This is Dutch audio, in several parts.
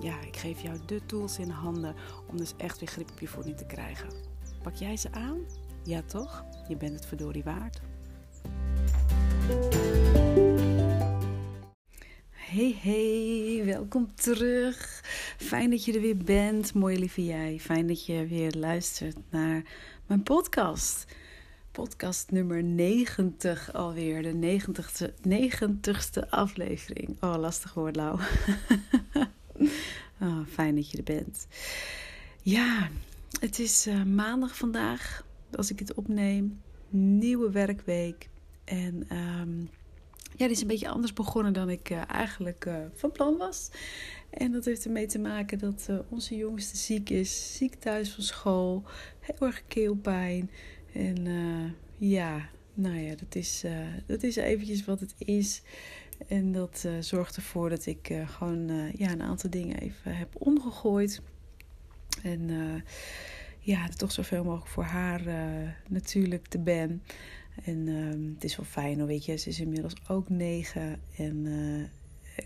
ja, ik geef jou de tools in handen om dus echt weer grip op je voeding te krijgen. Pak jij ze aan? Ja toch? Je bent het verdorie waard. Hey hey, welkom terug. Fijn dat je er weer bent, mooie lieve jij. Fijn dat je weer luistert naar mijn podcast. Podcast nummer 90 alweer, de 90ste, 90ste aflevering. Oh, lastig woord, Lau. Oh, fijn dat je er bent. Ja, het is uh, maandag vandaag, als ik het opneem. Nieuwe werkweek. En um, ja, is een beetje anders begonnen dan ik uh, eigenlijk uh, van plan was. En dat heeft ermee te maken dat onze jongste ziek is. Ziek thuis van school. Heel erg keelpijn. En ja, nou ja, dat is, dat is eventjes wat het is. En dat uh, zorgt ervoor dat ik uh, gewoon uh, ja, een aantal dingen even heb omgegooid. En ja, toch zoveel mogelijk voor haar natuurlijk te ben. En ehm, het is wel fijn, weet je. Ze is inmiddels ook negen. En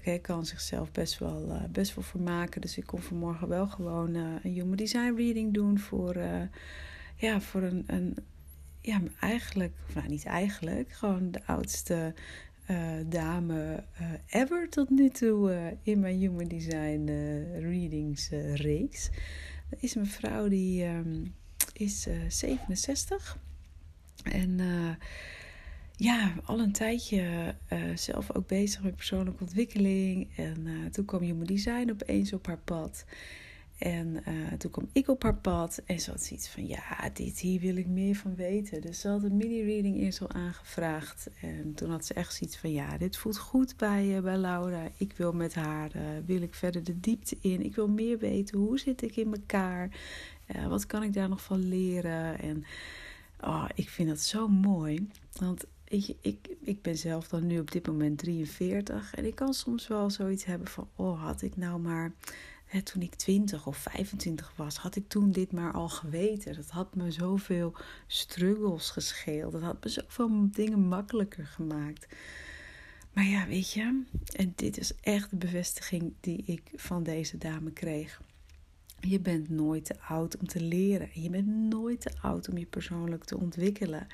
ik kan zichzelf best wel, best wel vermaken. Dus ik kon vanmorgen wel gewoon een human design reading doen voor, ja, voor een, een ja, eigenlijk, nou niet eigenlijk, gewoon de oudste uh, dame uh, ever tot nu toe uh, in mijn Human Design readings reeks. Dat is een vrouw die um, is 67 en ja, al een tijdje zelf ook bezig met persoonlijke ontwikkeling. En toen kwam Human Design opeens op haar pad. En uh, toen kwam ik op haar pad en ze had zoiets van: ja, dit hier wil ik meer van weten. Dus ze had een mini-reading eerst al aangevraagd. En toen had ze echt zoiets van: ja, dit voelt goed bij, uh, bij Laura. Ik wil met haar, uh, wil ik verder de diepte in. Ik wil meer weten, hoe zit ik in elkaar? wat kan ik daar nog van leren? En oh, ik vind dat zo mooi. Want ik, ik, ik ben zelf dan nu op dit moment 43. En ik kan soms wel zoiets hebben van: oh, had ik nou maar Toen ik 20 of 25 was, had ik toen dit maar al geweten. Dat had me zoveel struggles gescheeld. Dat had me zoveel dingen makkelijker gemaakt. Maar ja, weet je, en dit is echt de bevestiging die ik van deze dame kreeg. Je bent nooit te oud om te leren. Je bent nooit te oud om je persoonlijk te ontwikkelen.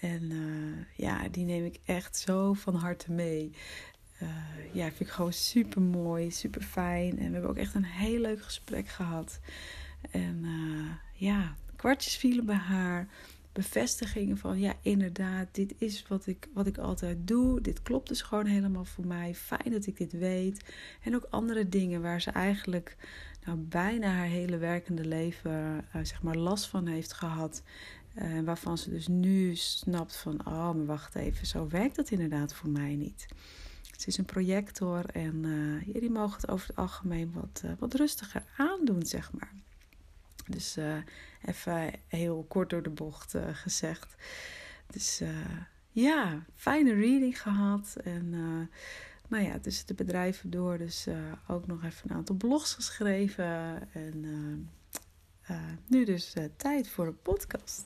En uh, ja, die neem ik echt zo van harte mee uh, ja, vind ik gewoon super mooi, super fijn. En we hebben ook echt een heel leuk gesprek gehad. En uh, ja, kwartjes vielen bij haar. Bevestigingen van ja, inderdaad, dit is wat ik, wat ik altijd doe. Dit klopt dus gewoon helemaal voor mij. Fijn dat ik dit weet. En ook andere dingen waar ze eigenlijk nou, bijna haar hele werkende leven uh, zeg maar last van heeft gehad. Uh, waarvan ze dus nu snapt van, oh, maar wacht even, zo werkt dat inderdaad voor mij niet. Ze is een projector en uh, die mogen het over het algemeen wat, uh, wat rustiger aandoen, zeg maar. Dus uh, even heel kort door de bocht gezegd. Dus ja, fijne reading gehad. En nou ja, tussen de bedrijven door dus ook nog even een aantal blogs geschreven. En nu dus tijd voor een podcast.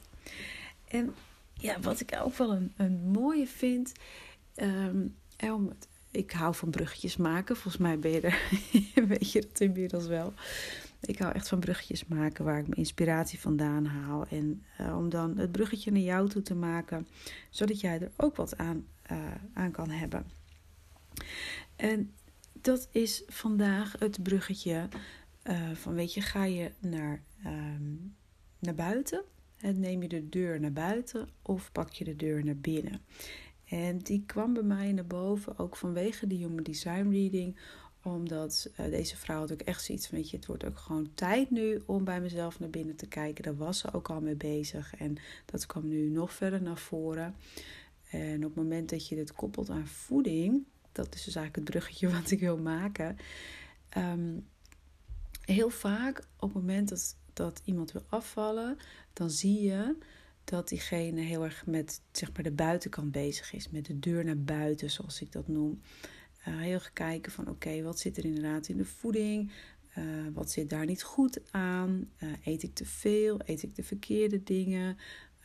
En ja, wat ik ook wel een, een mooie vind... Um, om het ik hou van bruggetjes maken. Volgens mij ben je er, dat inmiddels wel. Ik hou echt van bruggetjes maken waar ik mijn inspiratie vandaan haal. En uh, om dan het bruggetje naar jou toe te maken, zodat jij er ook wat aan, uh, aan kan hebben. En dat is vandaag het bruggetje uh, van, weet je, ga je naar, um, naar buiten? En neem je de deur naar buiten of pak je de deur naar binnen? En die kwam bij mij naar boven, ook vanwege de Human Design Reading. Omdat uh, deze vrouw had ook echt zoiets van, weet je, het wordt ook gewoon tijd nu om bij mezelf naar binnen te kijken. Daar was ze ook al mee bezig en dat kwam nu nog verder naar voren. En op het moment dat je dit koppelt aan voeding, dat is dus eigenlijk het bruggetje wat ik wil maken. Um, heel vaak op het moment dat, dat iemand wil afvallen, dan zie je dat diegene heel erg met zeg maar, de buitenkant bezig is. Met de deur naar buiten, zoals ik dat noem. Uh, heel erg kijken van oké, wat zit er inderdaad in de voeding? Uh, wat zit daar niet goed aan? Uh, eet ik te veel? Eet ik de verkeerde dingen?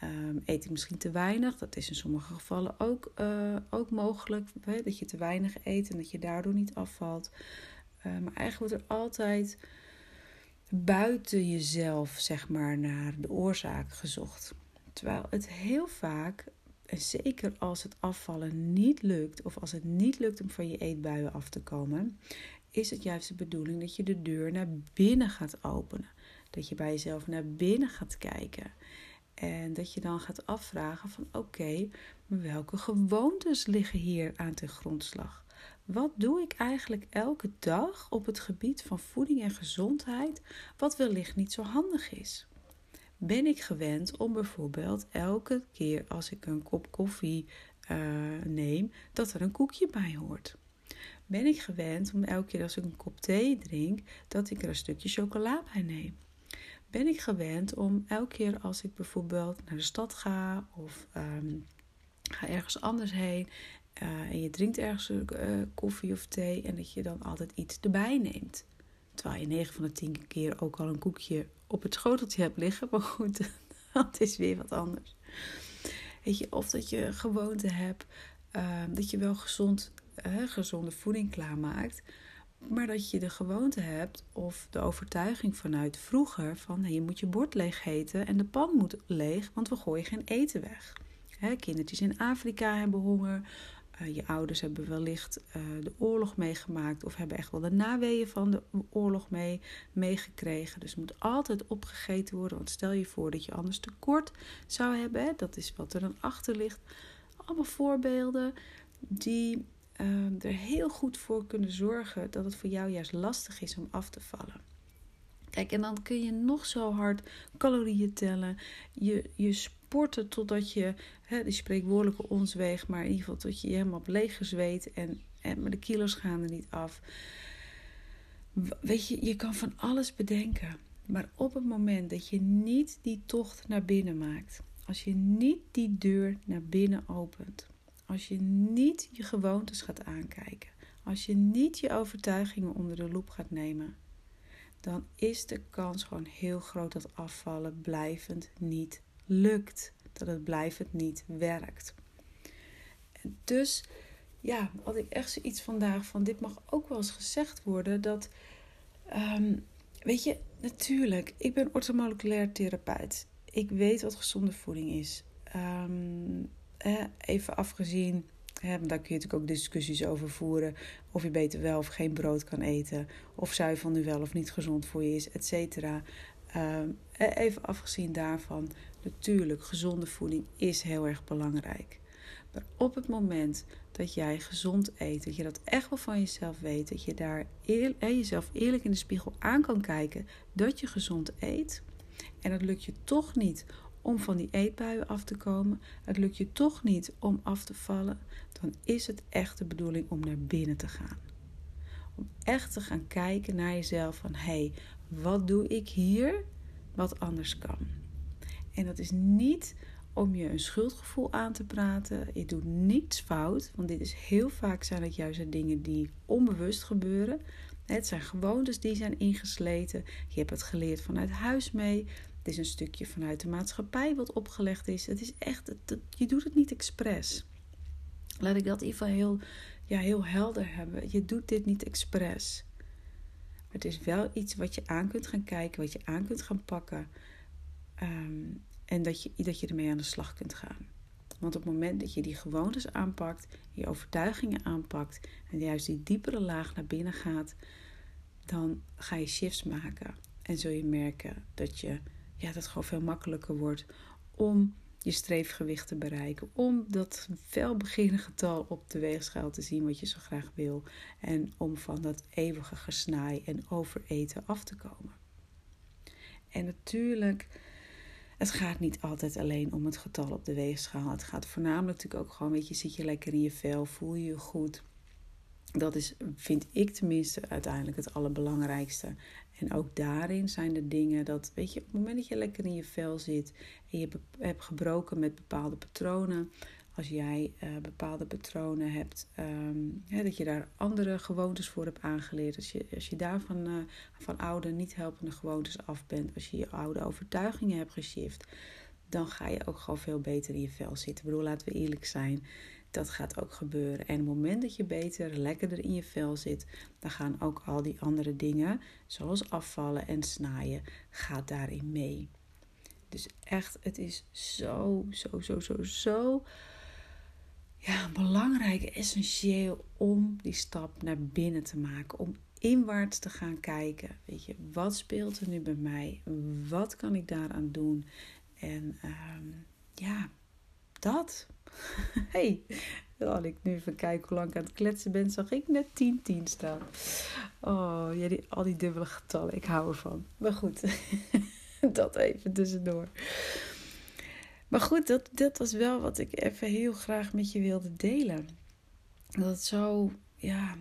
Um, eet ik misschien te weinig? Dat is in sommige gevallen ook, ook mogelijk. Hè? Dat je te weinig eet en dat je daardoor niet afvalt. maar eigenlijk wordt er altijd buiten jezelf, zeg maar, naar de oorzaak gezocht. Terwijl het heel vaak, en zeker als het afvallen niet lukt, of als het niet lukt om van je eetbuien af te komen, is het juist de bedoeling dat je de deur naar binnen gaat openen. Dat je bij jezelf naar binnen gaat kijken. En dat je dan gaat afvragen van oké, welke gewoontes liggen hier aan ten grondslag? Wat doe ik eigenlijk elke dag op het gebied van voeding en gezondheid wat wellicht niet zo handig is? Ben ik gewend om bijvoorbeeld elke keer als ik een kop koffie uh, neem, dat er een koekje bij hoort? Ben ik gewend om elke keer als ik een kop thee drink, dat ik er een stukje chocola bij neem? Ben ik gewend om elke keer als ik bijvoorbeeld naar de stad ga of um, ga ergens anders heen uh, en je drinkt ergens uh, koffie of thee en dat je dan altijd iets erbij neemt? Terwijl je 9 van de 10 keer ook al een koekje op het schoteltje hebt liggen. Maar goed, dat is weer wat anders. Weet je, of dat je gewoonte hebt uh, dat je wel gezond, gezonde voeding klaarmaakt. Maar dat je de gewoonte hebt of de overtuiging vanuit vroeger van nee, je moet je bord leeg eten en de pan moet leeg, want we gooien geen eten weg. Kindertjes in Afrika hebben honger. Uh, je ouders hebben wellicht uh, de oorlog meegemaakt of hebben echt wel de naweeën van de oorlog mee, meegekregen. Dus het moet altijd opgegeten worden. Want stel je voor dat je anders tekort zou hebben. Hè? Dat is wat er dan achter ligt. Allemaal voorbeelden die uh, er heel goed voor kunnen zorgen dat het voor jou juist lastig is om af te vallen. Kijk, en dan kun je nog zo hard calorieën tellen. Je, je totdat je, hè, die spreekwoordelijke ons weegt, maar in ieder geval tot je je helemaal leeg en, en maar de kilo's gaan er niet af. Weet je, je kan van alles bedenken. Maar op het moment dat je niet die tocht naar binnen maakt, als je niet die deur naar binnen opent, als je niet je gewoontes gaat aankijken, als je niet je overtuigingen onder de loep gaat nemen, dan is de kans gewoon heel groot dat afvallen blijvend niet lukt. Dat het blijvend niet werkt. Dus ja, had ik echt zoiets vandaag van dit mag ook wel eens gezegd worden. Dat, um, weet je, natuurlijk, ik ben orthomoleculair therapeut. Ik weet wat gezonde voeding is. Um, even afgezien, daar kun je natuurlijk ook discussies over voeren. Of je beter wel of geen brood kan eten. Of zuivel nu wel of niet gezond voor je is, et. Um, even afgezien daarvan, natuurlijk, gezonde voeding is heel erg belangrijk. Maar op het moment dat jij gezond eet, dat je dat echt wel van jezelf weet, dat je daar eer, jezelf eerlijk in de spiegel aan kan kijken dat je gezond eet. En het lukt je toch niet om van die eetbuien af te komen, het lukt je toch niet om af te vallen, dan is het echt de bedoeling om naar binnen te gaan. Om echt te gaan kijken naar jezelf van hé, hey, wat doe ik hier wat anders kan? En dat is niet om je een schuldgevoel aan te praten. Je doet niets fout, want dit is heel vaak zijn het juist dingen die onbewust gebeuren. Het zijn gewoontes die zijn ingesleten. Je hebt het geleerd vanuit huis mee. Het is een stukje vanuit de maatschappij wat opgelegd is. Het is echt, je doet het niet expres. Laat ik dat in ieder geval heel, ja, heel helder hebben. Je doet dit niet expres. Het is wel iets wat je aan kunt gaan kijken, wat je aan kunt gaan pakken. Ehm, en dat je, dat je ermee aan de slag kunt gaan. Want op het moment dat je die gewoontes aanpakt, je overtuigingen aanpakt en juist die diepere laag naar binnen gaat, dan ga je shifts maken. En zul je merken dat, je, ja, dat het gewoon veel makkelijker wordt om je streefgewicht te bereiken. Om dat felbeginnende getal op de weegschaal te zien wat je zo graag wil. En om van dat eeuwige gesnaai en overeten af te komen. En natuurlijk het gaat niet altijd alleen om het getal op de weegschaal. Het gaat voornamelijk natuurlijk ook gewoon, weet je, zit je lekker in je vel, voel je je goed. Dat is, vind ik tenminste, uiteindelijk het allerbelangrijkste. En ook daarin zijn er dingen dat, weet je, op het moment dat je lekker in je vel zit en je hebt gebroken met bepaalde patronen, als jij uh, bepaalde patronen hebt, um, dat je daar andere gewoontes voor hebt aangeleerd. Als je, als je daarvan uh, van oude niet helpende gewoontes af bent, als je je oude overtuigingen hebt geshift, dan ga je ook gewoon veel beter in je vel zitten. Ik bedoel, laten we eerlijk zijn, dat gaat ook gebeuren. En op het moment dat je beter, lekkerder in je vel zit, dan gaan ook al die andere dingen, zoals afvallen en snijden, gaat daarin mee. Dus echt, het is zo, zo, zo, zo, zo ja, belangrijk, essentieel om die stap naar binnen te maken. Om inwaarts te gaan kijken. Weet je, wat speelt er nu bij mij? Wat kan ik daaraan doen? En ehm, ja, dat. hey, als ik nu even kijk hoe lang ik aan het kletsen ben, zag ik net 10-10 staan. Oh, ja, die, al die dubbele getallen, ik hou ervan. Maar goed, dat even tussendoor. Maar goed, dat, dat was wel wat ik even heel graag met je wilde delen. Dat zo, ja,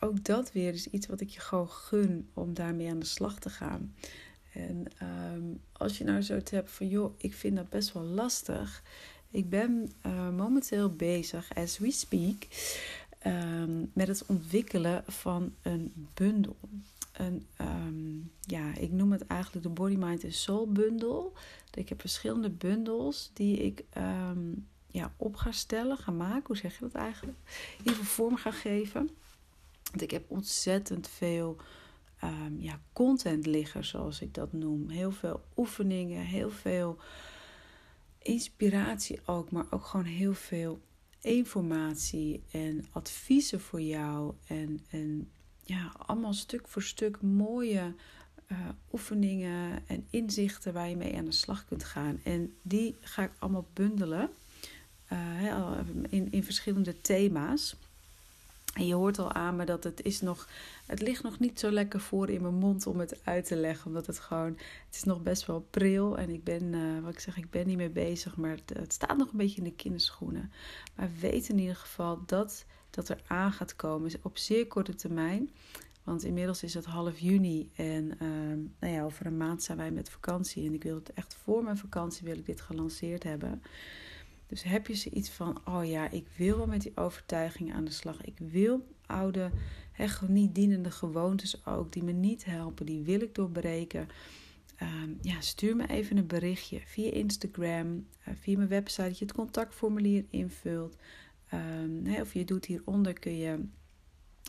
ook dat weer is iets wat ik je gewoon gun om daarmee aan de slag te gaan. En um, als je nou zo hebt van, joh, ik vind dat best wel lastig. Ik ben uh, momenteel bezig, as we speak, um, met het ontwikkelen van een bundel. Een, um, ja, ik noem het eigenlijk de Body, Mind en Soul bundel. Ik heb verschillende bundels die ik um, ja, op ga stellen, ga maken. Hoe zeg je dat eigenlijk? Geval vorm ga geven. Want ik heb ontzettend veel ja, content liggen, zoals ik dat noem. Heel veel oefeningen, heel veel inspiratie ook, maar ook gewoon heel veel informatie en adviezen voor jou. En, en ja, allemaal stuk voor stuk mooie uh, oefeningen en inzichten waar je mee aan de slag kunt gaan. En die ga ik allemaal bundelen uh, in, in verschillende thema's. En je hoort al aan me dat het is nog, het ligt nog niet zo lekker voor in mijn mond om het uit te leggen. Omdat het gewoon, het is nog best wel pril. En ik ben, uh, wat ik zeg, ik ben niet mee bezig. Maar het, het, staat nog een beetje in de kinderschoenen. Maar weet in ieder geval dat dat er aan gaat komen op zeer korte termijn. Want inmiddels is het half juni en ehm, nou ja, over een maand zijn wij met vakantie. En ik wil het echt voor mijn vakantie wil ik dit gelanceerd hebben. Dus heb je zoiets van, oh ja, ik wil wel met die overtuigingen aan de slag. Ik wil oude, he, niet dienende gewoontes ook, die me niet helpen, die wil ik doorbreken. Ehm, ja, stuur me even een berichtje via Instagram, uh, via mijn website, dat je het contactformulier invult. Um, of je doet hieronder, kun je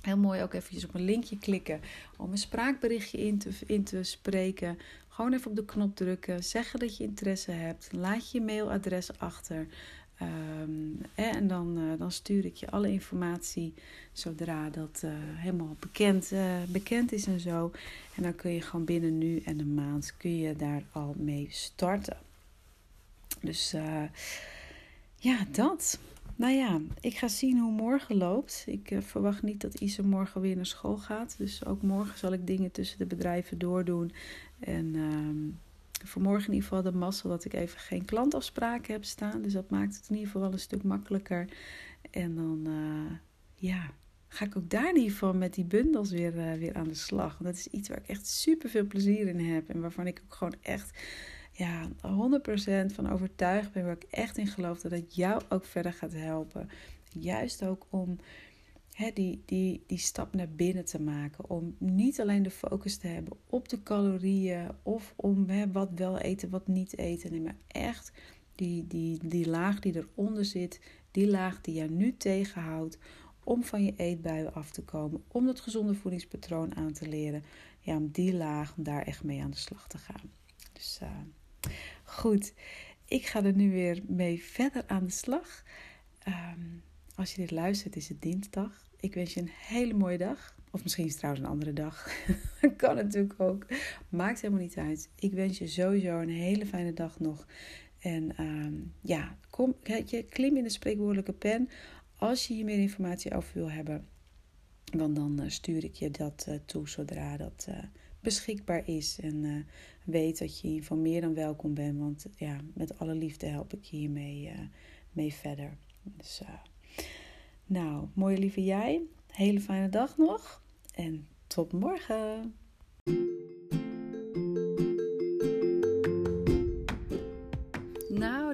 heel mooi ook eventjes op een linkje klikken om een spraakberichtje in te, in te spreken. Gewoon even op de knop drukken, zeggen dat je interesse hebt, laat je mailadres achter. Um, en dan, uh, dan stuur ik je alle informatie zodra dat uh, helemaal bekend, uh, bekend is en zo. En dan kun je gewoon binnen nu en een maand kun je daar al mee starten. Dus ja, dat. Nou ja, ik ga zien hoe morgen loopt. Ik uh, verwacht niet dat Isa morgen weer naar school gaat. Dus ook morgen zal ik dingen tussen de bedrijven doordoen. En uh, vanmorgen in ieder geval de mazzel dat ik even geen klantafspraken heb staan. Dus dat maakt het in ieder geval wel een stuk makkelijker. En dan, uh, ja, ga ik ook daar in ieder geval met die bundels weer, uh, weer aan de slag. Want dat is iets waar ik echt super veel plezier in heb. En waarvan ik ook gewoon echt ja, 100% van overtuigd ben, waar ik echt in geloof dat het jou ook verder gaat helpen. Juist ook om hè, die, die, die stap naar binnen te maken. Om niet alleen de focus te hebben op de calorieën of om hè, wat wel eten, wat niet eten. Nee, maar echt die, die, die laag die eronder zit, die laag die je nu tegenhoudt om van je eetbuien af te komen, om dat gezonde voedingspatroon aan te leren. Ja, om die laag, om daar echt mee aan de slag te gaan. Dus uh, Goed, ik ga er nu weer mee verder aan de slag. Ehm, als je dit luistert, is het dinsdag. Ik wens je een hele mooie dag. Of misschien is het trouwens een andere dag. kan natuurlijk ook. Maakt helemaal niet uit. Ik wens je sowieso een hele fijne dag nog. En um, ja, kom, je, klim in de spreekwoordelijke pen als je hier meer informatie over wil hebben. Want dan uh, stuur ik je dat uh, toe zodra dat uh, beschikbaar is. En weet dat je van meer dan welkom bent. Want ja, met alle liefde help ik je hiermee uh, mee verder. Dus, uh, nou, mooie lieve jij. Hele fijne dag nog. En tot morgen.